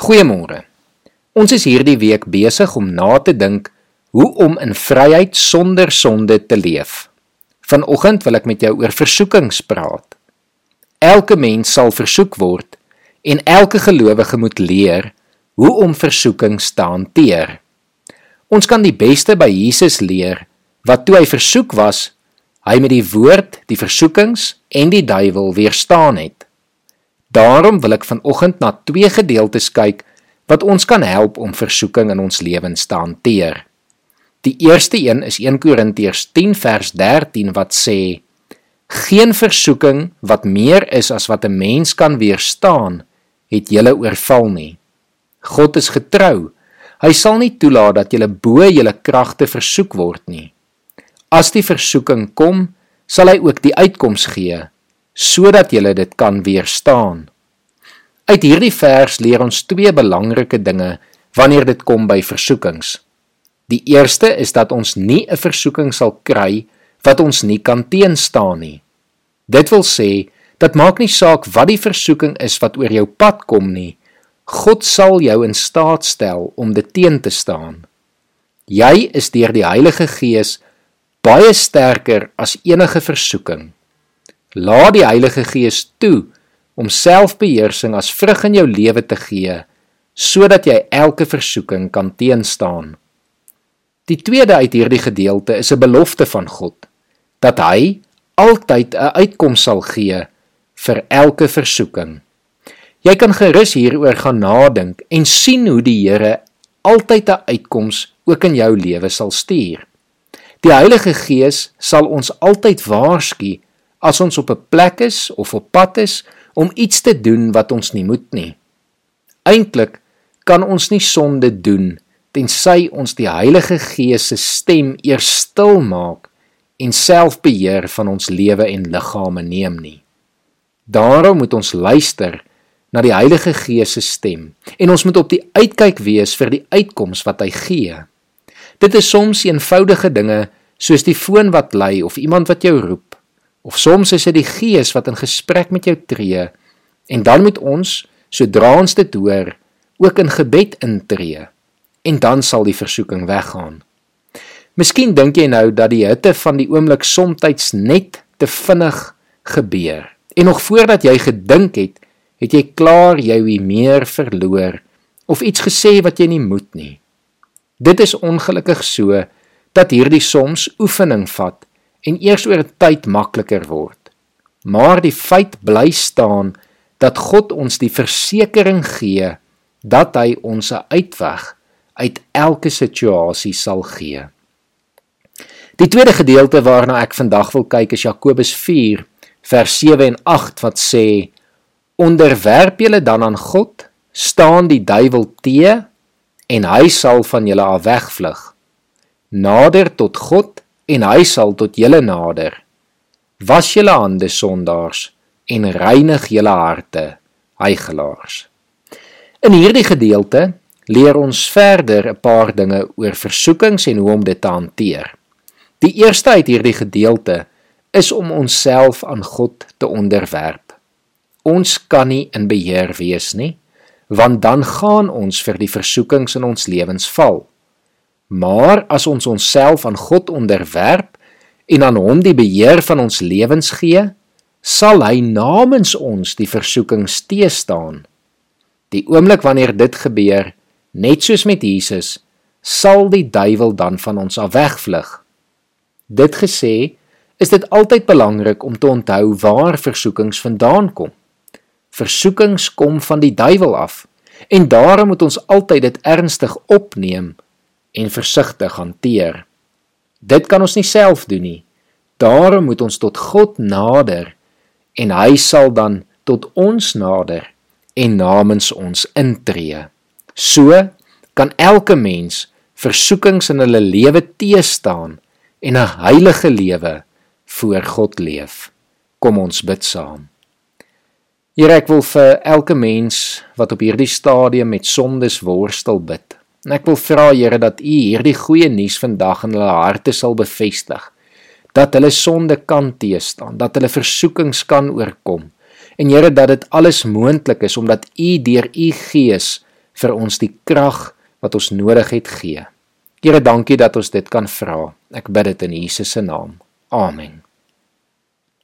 Goeiemôre. Ons is hierdie week besig om na te dink hoe om in vryheid sonder sonde te leef. Vanoggend wil ek met jou oor versoekings praat. Elke mens sal versoek word en elke gelowige moet leer hoe om versoekings te hanteer. Ons kan die beste by Jesus leer wat toe hy versoek was, hy met die woord, die versoekings en die duiwel weerstaan het. Daarom wil ek vanoggend na twee gedeeltes kyk wat ons kan help om versoeking in ons lewens te hanteer. Die eerste een is 1 Korintiërs 10 vers 13 wat sê: Geen versoeking wat meer is as wat 'n mens kan weerstaan, het julle oorval nie. God is getrou. Hy sal nie toelaat dat julle bo julle kragte versoek word nie. As die versoeking kom, sal hy ook die uitkoms gee sodat jy dit kan weerstaan. Uit hierdie vers leer ons twee belangrike dinge wanneer dit kom by versoekings. Die eerste is dat ons nie 'n versoeking sal kry wat ons nie kan teenstaan nie. Dit wil sê, dit maak nie saak wat die versoeking is wat oor jou pad kom nie. God sal jou in staat stel om dit teen te staan. Jy is deur die Heilige Gees baie sterker as enige versoeking. Laat die Heilige Gees toe om selfbeheersing as vrug in jou lewe te gee sodat jy elke versoeking kan teenstaan. Die tweede uit hierdie gedeelte is 'n belofte van God dat hy altyd 'n uitkoms sal gee vir elke versoeking. Jy kan gerus hieroor gaan nadink en sien hoe die Here altyd 'n uitkoms ook in jou lewe sal stuur. Die Heilige Gees sal ons altyd waarsku as ons op 'n plek is of op pad is om iets te doen wat ons nie moet nie. Eintlik kan ons nie sonde doen tensy ons die Heilige Gees se stem eers stil maak en selfbeheer van ons lewe en liggame neem nie. Daarom moet ons luister na die Heilige Gees se stem en ons moet op die uitkyk wees vir die uitkoms wat hy gee. Dit is soms eenvoudige dinge soos die foon wat lui of iemand wat jou roep Of soms is dit die Gees wat in gesprek met jou tree en dan moet ons, sodra ons dit hoor, ook in gebed intree en dan sal die versoeking weggaan. Miskien dink jy nou dat die hitte van die oomblik soms net te vinnig gebeur. En nog voordat jy gedink het, het jy klaar jou hier meer verloor of iets gesê wat jy nie moet nie. Dit is ongelukkig so dat hierdie soms oefening vat en eers oor 'n tyd makliker word. Maar die feit bly staan dat God ons die versekering gee dat hy ons 'n uitweg uit elke situasie sal gee. Die tweede gedeelte waarna ek vandag wil kyk is Jakobus 4 vers 7 en 8 wat sê: Onderwerp julle dan aan God, staan die duiwel te en hy sal van julle af wegvlug. Nader tot God en hy sal tot julle nader. Was julle hande sondaars en reinig julle harte, heiligelaars. In hierdie gedeelte leer ons verder 'n paar dinge oor versoekings en hoe om dit te hanteer. Die eerste uit hierdie gedeelte is om onsself aan God te onderwerp. Ons kan nie in beheer wees nie, want dan gaan ons vir die versoekings in ons lewens val. Maar as ons onsself aan God onderwerp en aan hom die beheer van ons lewens gee, sal hy namens ons die versoekings teëstaan. Die oomblik wanneer dit gebeur, net soos met Jesus, sal die duiwel dan van ons af wegvlug. Dit gesê, is dit altyd belangrik om te onthou waar versoekings vandaan kom. Versoekings kom van die duiwel af en daarom moet ons altyd dit ernstig opneem en versigtig hanteer. Dit kan ons nie self doen nie. Daarom moet ons tot God nader en hy sal dan tot ons nader en namens ons intree. So kan elke mens versoekings in hulle lewe teëstaan en 'n heilige lewe voor God leef. Kom ons bid saam. Here ek wil vir elke mens wat op hierdie stadium met sondes worstel bid. En ek wil vra Here dat U hierdie goeie nuus vandag in hulle harte sal bevestig. Dat hulle sonde kan teëstaan, dat hulle versoekings kan oorkom. En Here dat dit alles moontlik is omdat U deur U Gees vir ons die krag wat ons nodig het gee. Here, dankie dat ons dit kan vra. Ek bid dit in Jesus se naam. Amen.